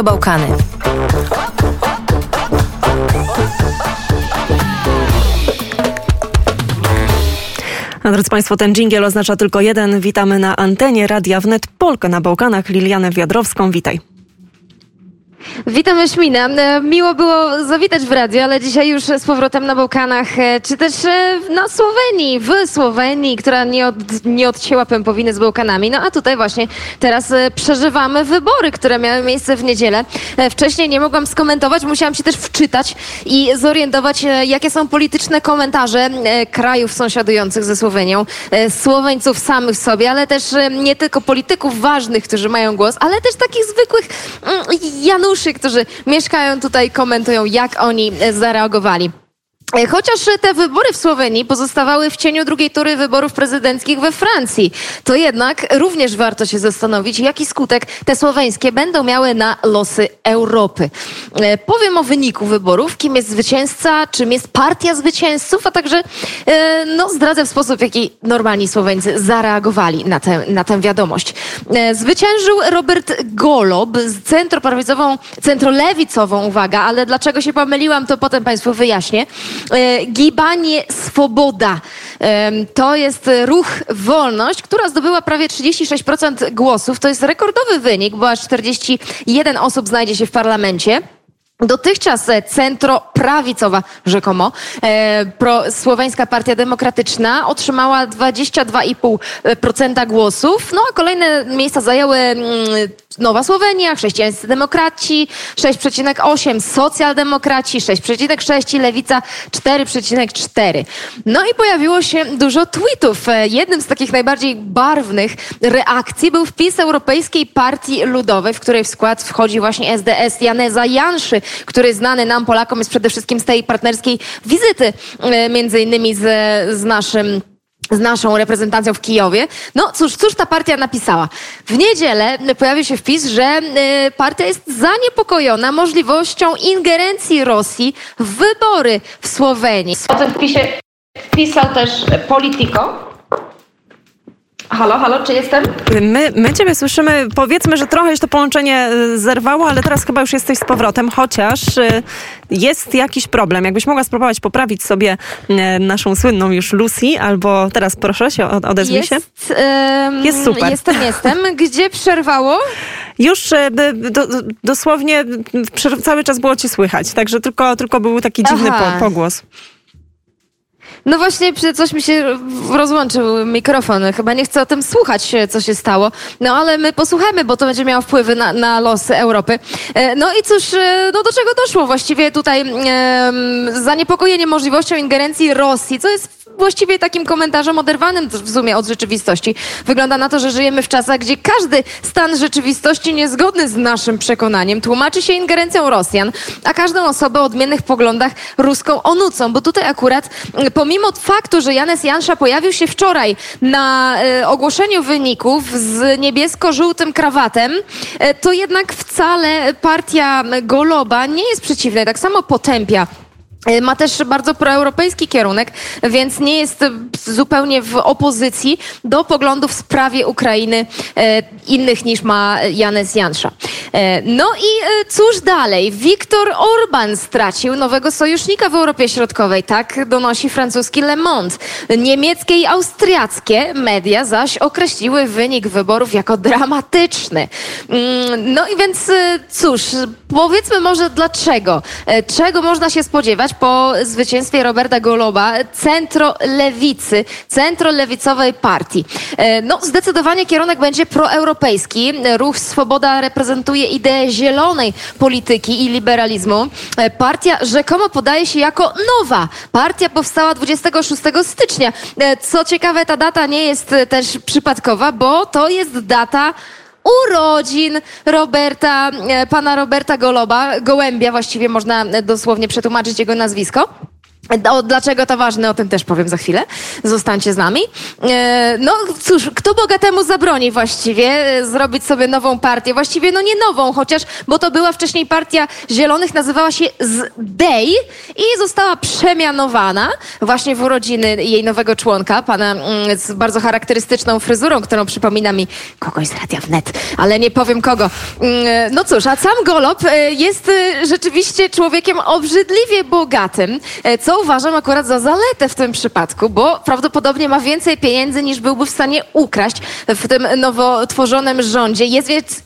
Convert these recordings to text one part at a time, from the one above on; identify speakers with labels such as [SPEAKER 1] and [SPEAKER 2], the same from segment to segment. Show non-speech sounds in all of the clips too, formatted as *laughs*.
[SPEAKER 1] Radio Bałkany.
[SPEAKER 2] Drodzy Państwo, ten dżingiel oznacza tylko jeden. Witamy na antenie Radia Wnet Polkę na Bałkanach. Lilianę Wiadrowską, witaj.
[SPEAKER 3] Witam Eśmina. E, Miło było zawitać w radio, ale dzisiaj już z powrotem na Bałkanach, e, czy też e, na Słowenii, w Słowenii, która nie, od, nie odcięła pępowiny z Bałkanami. No a tutaj właśnie teraz przeżywamy wybory, które miały miejsce w niedzielę. Wcześniej nie mogłam skomentować, musiałam się też wczytać i zorientować, jakie są polityczne komentarze krajów sąsiadujących ze Słowenią, Słoweńców samych sobie, ale też nie tylko polityków ważnych, którzy mają głos, ale też takich zwykłych mm, Januszy, którzy mieszkają tutaj, komentują, jak oni zareagowali. E, chociaż te wybory w Słowenii pozostawały w cieniu drugiej tury wyborów prezydenckich we Francji, to jednak również warto się zastanowić, jaki skutek te słoweńskie będą miały na losy Europy. E, powiem o wyniku wyborów, kim jest zwycięzca, czym jest partia zwycięzców, a także e, no, zdradzę w sposób, w jaki normalni Słoweńcy zareagowali na tę, na tę wiadomość. Zwyciężył Robert Golob z centroprawicową, centrolewicową, uwaga, ale dlaczego się pomyliłam, to potem Państwu wyjaśnię. E, Gibanie Swoboda. To jest ruch Wolność, która zdobyła prawie 36% głosów. To jest rekordowy wynik, bo aż 41 osób znajdzie się w parlamencie. Dotychczas e, centroprawicowa, rzekomo, e, pro, Słoweńska Partia Demokratyczna otrzymała 22,5% głosów, no a kolejne miejsca zajęły mm, Nowa Słowenia, Chrześcijańscy Demokraci 6,8, Socjaldemokraci 6,6 i Lewica 4,4. No i pojawiło się dużo tweetów. E, jednym z takich najbardziej barwnych reakcji był wpis Europejskiej Partii Ludowej, w której w skład wchodzi właśnie SDS Janeza Janszy, który znany nam Polakom jest przede wszystkim z tej partnerskiej wizyty e, między innymi z, z naszym z naszą reprezentacją w Kijowie. No cóż, cóż ta partia napisała? W niedzielę pojawił się wpis, że y, partia jest zaniepokojona możliwością ingerencji Rosji w wybory w Słowenii. O tym wpisie wpisał też Politico. Halo, halo, czy jestem?
[SPEAKER 2] My, my Ciebie słyszymy. Powiedzmy, że trochę się to połączenie y, zerwało, ale teraz chyba już jesteś z powrotem, chociaż y, jest jakiś problem. Jakbyś mogła spróbować poprawić sobie y, naszą słynną już Lucy, albo teraz proszę się odezwij
[SPEAKER 3] jest,
[SPEAKER 2] się. Um, jest super.
[SPEAKER 3] Jestem, jestem. *laughs* Gdzie przerwało?
[SPEAKER 2] Już do, dosłownie cały czas było Cię słychać, także tylko, tylko był taki dziwny po, pogłos.
[SPEAKER 3] No właśnie, coś mi się rozłączył mikrofon. Chyba nie chcę o tym słuchać, co się stało. No ale my posłuchamy, bo to będzie miało wpływy na, na losy Europy. E, no i cóż, e, no do czego doszło właściwie tutaj? E, zaniepokojenie możliwością ingerencji Rosji, co jest właściwie takim komentarzem oderwanym w sumie od rzeczywistości. Wygląda na to, że żyjemy w czasach, gdzie każdy stan rzeczywistości niezgodny z naszym przekonaniem tłumaczy się ingerencją Rosjan, a każdą osobę o odmiennych poglądach ruską onucą, bo tutaj akurat pomimo faktu, że Janes Jansza pojawił się wczoraj na e, ogłoszeniu wyników z niebiesko-żółtym krawatem, e, to jednak wcale partia Goloba nie jest przeciwna, tak samo potępia ma też bardzo proeuropejski kierunek, więc nie jest zupełnie w opozycji do poglądów w sprawie Ukrainy e, innych niż ma Janes Jansza. E, no i cóż dalej? Viktor Orban stracił nowego sojusznika w Europie Środkowej, tak donosi francuski Le Monde. Niemieckie i austriackie media zaś określiły wynik wyborów jako dramatyczny. Mm, no i więc cóż, powiedzmy może dlaczego? Czego można się spodziewać? Po zwycięstwie Roberta Goloba centro-lewicy, centro-lewicowej partii. E, no, zdecydowanie kierunek będzie proeuropejski. Ruch Swoboda reprezentuje ideę zielonej polityki i liberalizmu. E, partia rzekomo podaje się jako nowa. Partia powstała 26 stycznia. E, co ciekawe, ta data nie jest też przypadkowa, bo to jest data urodzin Roberta, e, pana Roberta Goloba, Gołębia właściwie można dosłownie przetłumaczyć jego nazwisko. O, dlaczego to ważne, o tym też powiem za chwilę. Zostańcie z nami. E, no cóż, kto bogatemu zabroni właściwie e, zrobić sobie nową partię? Właściwie no nie nową, chociaż, bo to była wcześniej partia Zielonych, nazywała się ZDEJ i została przemianowana właśnie w urodziny jej nowego członka, pana mm, z bardzo charakterystyczną fryzurą, którą przypomina mi kogoś z Radia Wnet, ale nie powiem kogo. Mm, e, no cóż, a sam Golob e, jest e, rzeczywiście człowiekiem obrzydliwie bogatym, co uważam akurat za zaletę w tym przypadku, bo prawdopodobnie ma więcej pieniędzy niż byłby w stanie ukraść w tym nowo tworzonym rządzie. Jest więc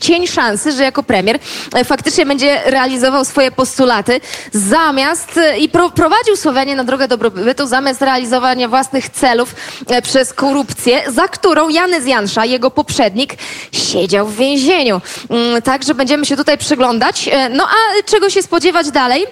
[SPEAKER 3] cień szansy, że jako premier e, faktycznie będzie realizował swoje postulaty zamiast e, i pro, prowadził Słowenię na drogę dobrobytu zamiast realizowania własnych celów e, przez korupcję, za którą Janez Jansza, jego poprzednik, siedział w więzieniu. Mm, Także będziemy się tutaj przyglądać. No a czego się spodziewać dalej?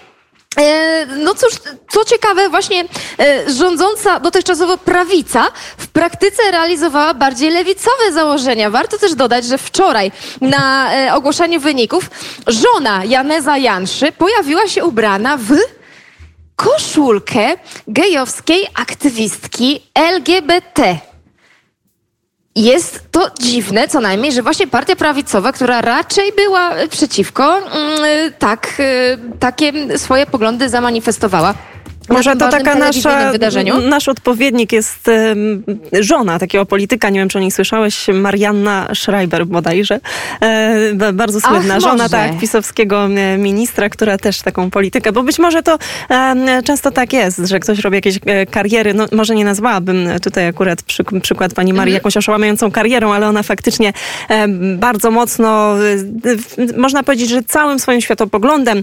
[SPEAKER 3] E, No cóż, co ciekawe, właśnie e, rządząca dotychczasowo prawica w praktyce realizowała bardziej lewicowe założenia. Warto też dodać, że wczoraj na e, ogłoszeniu wyników żona Janeza Janszy pojawiła się ubrana w koszulkę gejowskiej aktywistki LGBT. Jest to dziwne, co najmniej, że właśnie partia prawicowa, która raczej była przeciwko, mm, tak, y, takie swoje poglądy zamanifestowała.
[SPEAKER 2] Może to taka nasza,
[SPEAKER 3] wydarzeniu.
[SPEAKER 2] nasz odpowiednik jest żona takiego polityka, nie wiem czy o niej słyszałeś, Marianna Schreiber bodajże, e, bardzo
[SPEAKER 3] Ach,
[SPEAKER 2] słynna żona
[SPEAKER 3] może.
[SPEAKER 2] tak, pisowskiego ministra, która też taką politykę, bo być może to często tak jest, że ktoś robi jakieś e, kariery, no może nie nazwałabym tutaj akurat przy, przykład pani Marii
[SPEAKER 3] Mhm.
[SPEAKER 2] jakąś oszałamiającą karierą, ale ona faktycznie bardzo mocno, e, można powiedzieć, że całym swoim światopoglądem,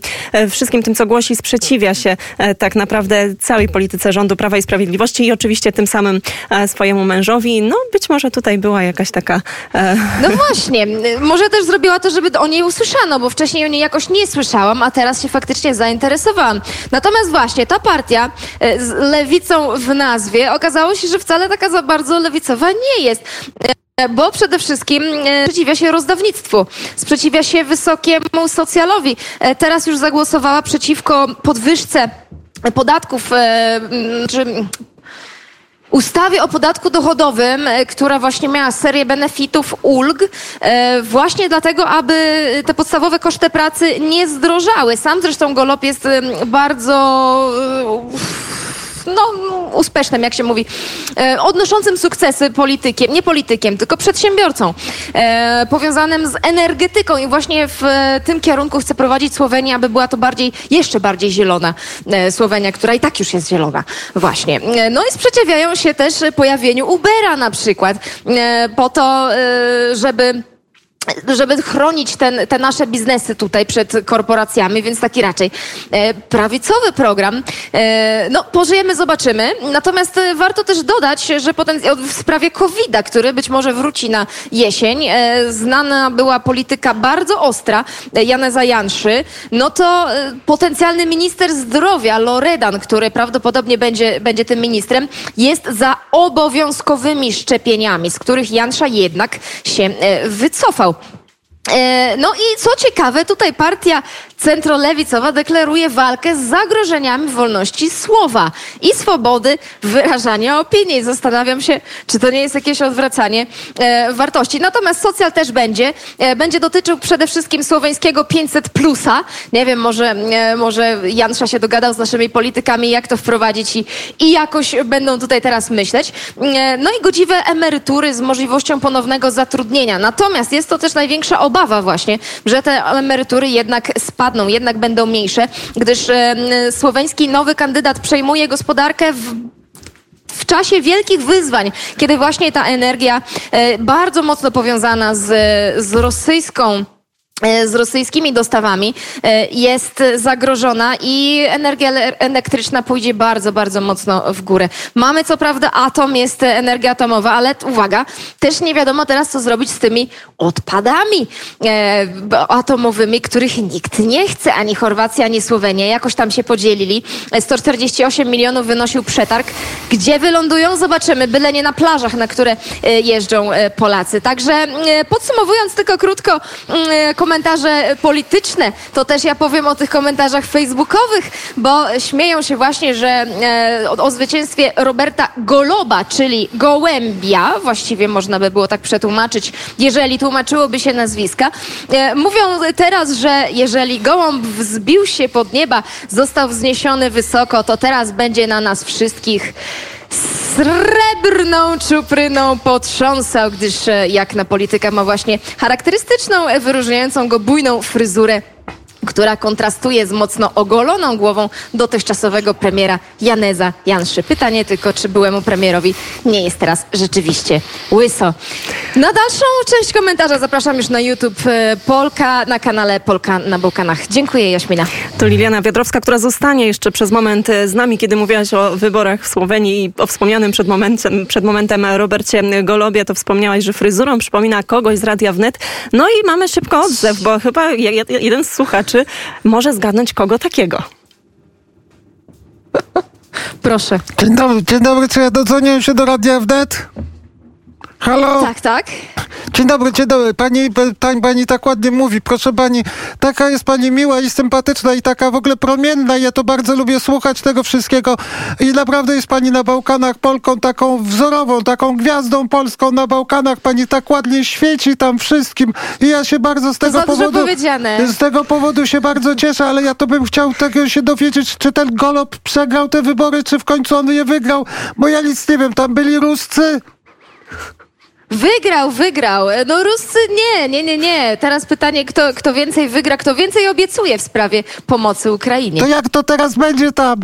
[SPEAKER 2] wszystkim tym, co głosi, sprzeciwia się tak naprawdę całej polityce rządu Prawa i Sprawiedliwości i oczywiście tym samym e, swojemu mężowi. No być może tutaj była jakaś taka... e,
[SPEAKER 3] No *laughs* właśnie, może też zrobiła to, żeby o niej usłyszano, bo wcześniej o niej jakoś nie słyszałam, a teraz się faktycznie zainteresowałam. Natomiast właśnie ta partia y, z lewicą w nazwie okazało się, że wcale taka za bardzo lewicowa nie jest. Bo przede wszystkim e, sprzeciwia się rozdawnictwu, sprzeciwia się wysokiemu socjalowi. E, Teraz już zagłosowała przeciwko podwyżce podatków, e, czy ustawie o podatku dochodowym, e, która właśnie miała serię benefitów, ulg, e, właśnie dlatego, aby te podstawowe koszty pracy nie zdrożały. Sam zresztą Golob jest bardzo no, uspesznym, jak się mówi, e, odnoszącym sukcesy politykiem, nie politykiem, tylko przedsiębiorcą, e, powiązanym z energetyką i właśnie w e, tym kierunku chce prowadzić Słowenię, aby była to bardziej, jeszcze bardziej zielona Słowenia, która i tak już jest zielona, właśnie. No i sprzeciwiają się też pojawieniu Ubera na przykład, po to, żeby żeby chronić ten, te nasze biznesy tutaj przed korporacjami, więc taki raczej e, prawicowy program. E, no, pożyjemy, zobaczymy. Natomiast e, warto też dodać, że w sprawie COVID-a, który być może wróci na jesień, znana była polityka bardzo ostra Janeza Janszy, no to potencjalny minister zdrowia Loredan, który prawdopodobnie będzie, będzie tym ministrem, jest za obowiązkowymi szczepieniami, z których Jansza jednak się wycofał. E, No i co ciekawe, tutaj partia centrolewicowa deklaruje walkę z zagrożeniami wolności słowa i swobody wyrażania opinii. Zastanawiam się, czy to nie jest jakieś odwracanie e, wartości. Natomiast socjal też będzie. E, będzie dotyczył przede wszystkim słoweńskiego 500 plusa. Nie wiem, może, e, może Jansza się dogadał z naszymi politykami, jak to wprowadzić i, i jakoś będą tutaj teraz myśleć. E, No i godziwe emerytury z możliwością ponownego zatrudnienia. Natomiast jest to też największa obawa właśnie, że te emerytury jednak spadną, jednak będą mniejsze, gdyż słoweński nowy kandydat przejmuje gospodarkę w w czasie wielkich wyzwań, kiedy właśnie ta energia e, bardzo mocno powiązana z, z rosyjską z rosyjskimi dostawami e, jest zagrożona i energia ele- elektryczna pójdzie bardzo, bardzo mocno w górę. Mamy co prawda atom, jest energia atomowa, ale uwaga, też nie wiadomo teraz, co zrobić z tymi odpadami e, atomowymi, których nikt nie chce, ani Chorwacja, ani Słowenia. Jakoś tam się podzielili. E, 148 milionów wynosił przetarg. Gdzie wylądują? Zobaczymy. Byle nie na plażach, na które e, jeżdżą e, Polacy. Także e, podsumowując tylko krótko, mm, e, komentarz komentarze polityczne, to też ja powiem o tych komentarzach facebookowych, bo śmieją się właśnie, że e, o, o zwycięstwie Roberta Goloba, czyli Gołębia, właściwie można by było tak przetłumaczyć, jeżeli tłumaczyłoby się nazwiska. E, mówią teraz, że jeżeli gołąb wzbił się pod nieba, został wzniesiony wysoko, to teraz będzie na nas wszystkich srebrną czupryną potrząsał, gdyż e, jak na polityka ma właśnie charakterystyczną, e, wyróżniającą go bujną fryzurę która kontrastuje z mocno ogoloną głową dotychczasowego premiera Janeza Janszy. Pytanie tylko, czy byłemu premierowi nie jest teraz rzeczywiście łyso. Na dalszą część komentarza zapraszam już na YouTube e, Polka na kanale Polka na Bałkanach. Dziękuję Jaśmina.
[SPEAKER 2] To Liliana Wiadrowska, która zostanie jeszcze przez moment e, z nami, kiedy mówiłaś o wyborach w Słowenii i o wspomnianym przed momentem, przed momentem Robercie Golobie, to wspomniałaś, że fryzurą przypomina kogoś z Radia Wnet. No i mamy szybko odzew, bo chyba jeden z słuchaczy może zgadnąć kogo takiego.
[SPEAKER 3] Proszę.
[SPEAKER 1] Dzień dobry, dzień dobry, czy ja dodzwoniłem się do Radia Wnet? Halo?
[SPEAKER 3] Tak, tak.
[SPEAKER 1] Dzień dobry, dzień dobry. Pani, pani, pani tak ładnie mówi. Proszę pani, taka jest pani miła i sympatyczna i taka w ogóle promienna. Ja to bardzo lubię słuchać tego wszystkiego. I naprawdę jest pani na Bałkanach Polką taką wzorową, taką gwiazdą polską na Bałkanach. Pani tak ładnie świeci tam wszystkim. I ja się bardzo z tego
[SPEAKER 3] to
[SPEAKER 1] powodu...
[SPEAKER 3] powiedziane.
[SPEAKER 1] Z tego powodu się bardzo cieszę, ale ja to bym chciał tego się dowiedzieć, czy ten Golob przegrał te wybory, czy w końcu on je wygrał. Bo ja nic nie wiem, tam byli Ruscy...
[SPEAKER 3] Wygrał, wygrał. No Ruscy nie, nie, nie, nie. Teraz pytanie, kto, kto więcej wygra, kto więcej obiecuje w sprawie pomocy Ukrainie.
[SPEAKER 1] To jak to teraz będzie tam?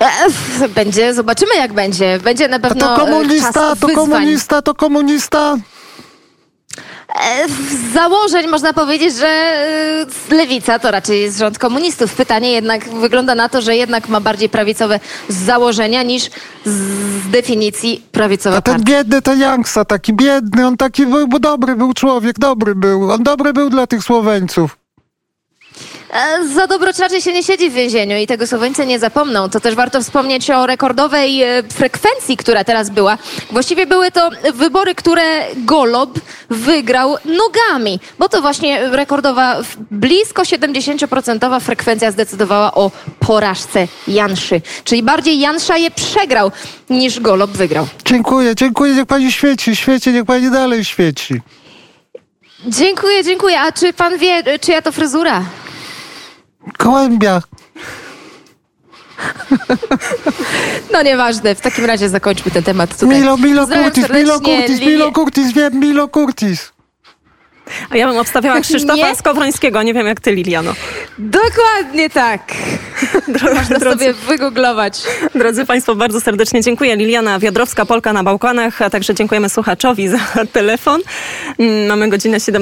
[SPEAKER 3] E, będzie, zobaczymy jak będzie. Będzie na pewno
[SPEAKER 1] A to komunista,
[SPEAKER 3] czas
[SPEAKER 1] to
[SPEAKER 3] wyzwań.
[SPEAKER 1] komunista, to komunista.
[SPEAKER 3] E, Z założeń można powiedzieć, że e, lewica to raczej jest rząd komunistów. Pytanie jednak wygląda na to, że jednak ma bardziej prawicowe założenia niż z definicji prawicowa
[SPEAKER 1] A ten
[SPEAKER 3] partia.
[SPEAKER 1] biedny, ten Janksa, taki biedny, on taki był, był dobry, był człowiek, dobry był. On dobry był dla tych Słoweńców.
[SPEAKER 3] E, Za dobroć raczej się nie siedzi w więzieniu i tego Słoweńcy nie zapomną. To też warto wspomnieć o rekordowej e, frekwencji, która teraz była. Właściwie były to wybory, które Golob wygrał nogami, bo to właśnie rekordowa, blisko 70% frekwencja zdecydowała o porażce Janszy. Czyli bardziej Jansza je przegrał niż Golob wygrał.
[SPEAKER 1] Dziękuję, dziękuję, niech pani świeci, świeci, niech pani dalej świeci.
[SPEAKER 3] Dziękuję, dziękuję. A czy pan wie, czyja to fryzura?
[SPEAKER 1] Gołębia.
[SPEAKER 3] No nieważne, w takim razie zakończmy ten temat tutaj.
[SPEAKER 1] Milo, Milo
[SPEAKER 3] Pozdrawiam
[SPEAKER 1] Curtis, Milo Curtis, Milo Curtis, wiem, Milo Curtis.
[SPEAKER 2] A ja bym obstawiała *laughs* Krzysztofa
[SPEAKER 3] Nie.
[SPEAKER 2] Skowrońskiego. Nie wiem jak ty, Liliano.
[SPEAKER 3] Dokładnie tak. *laughs* Można
[SPEAKER 2] Drodzy,
[SPEAKER 3] sobie wygooglować.
[SPEAKER 2] drodzy Państwo, bardzo serdecznie dziękuję. Liliana Wiadrowska, Polka na Bałkanach, a także dziękujemy słuchaczowi za *laughs* telefon. Mm, Mamy godzinę 7.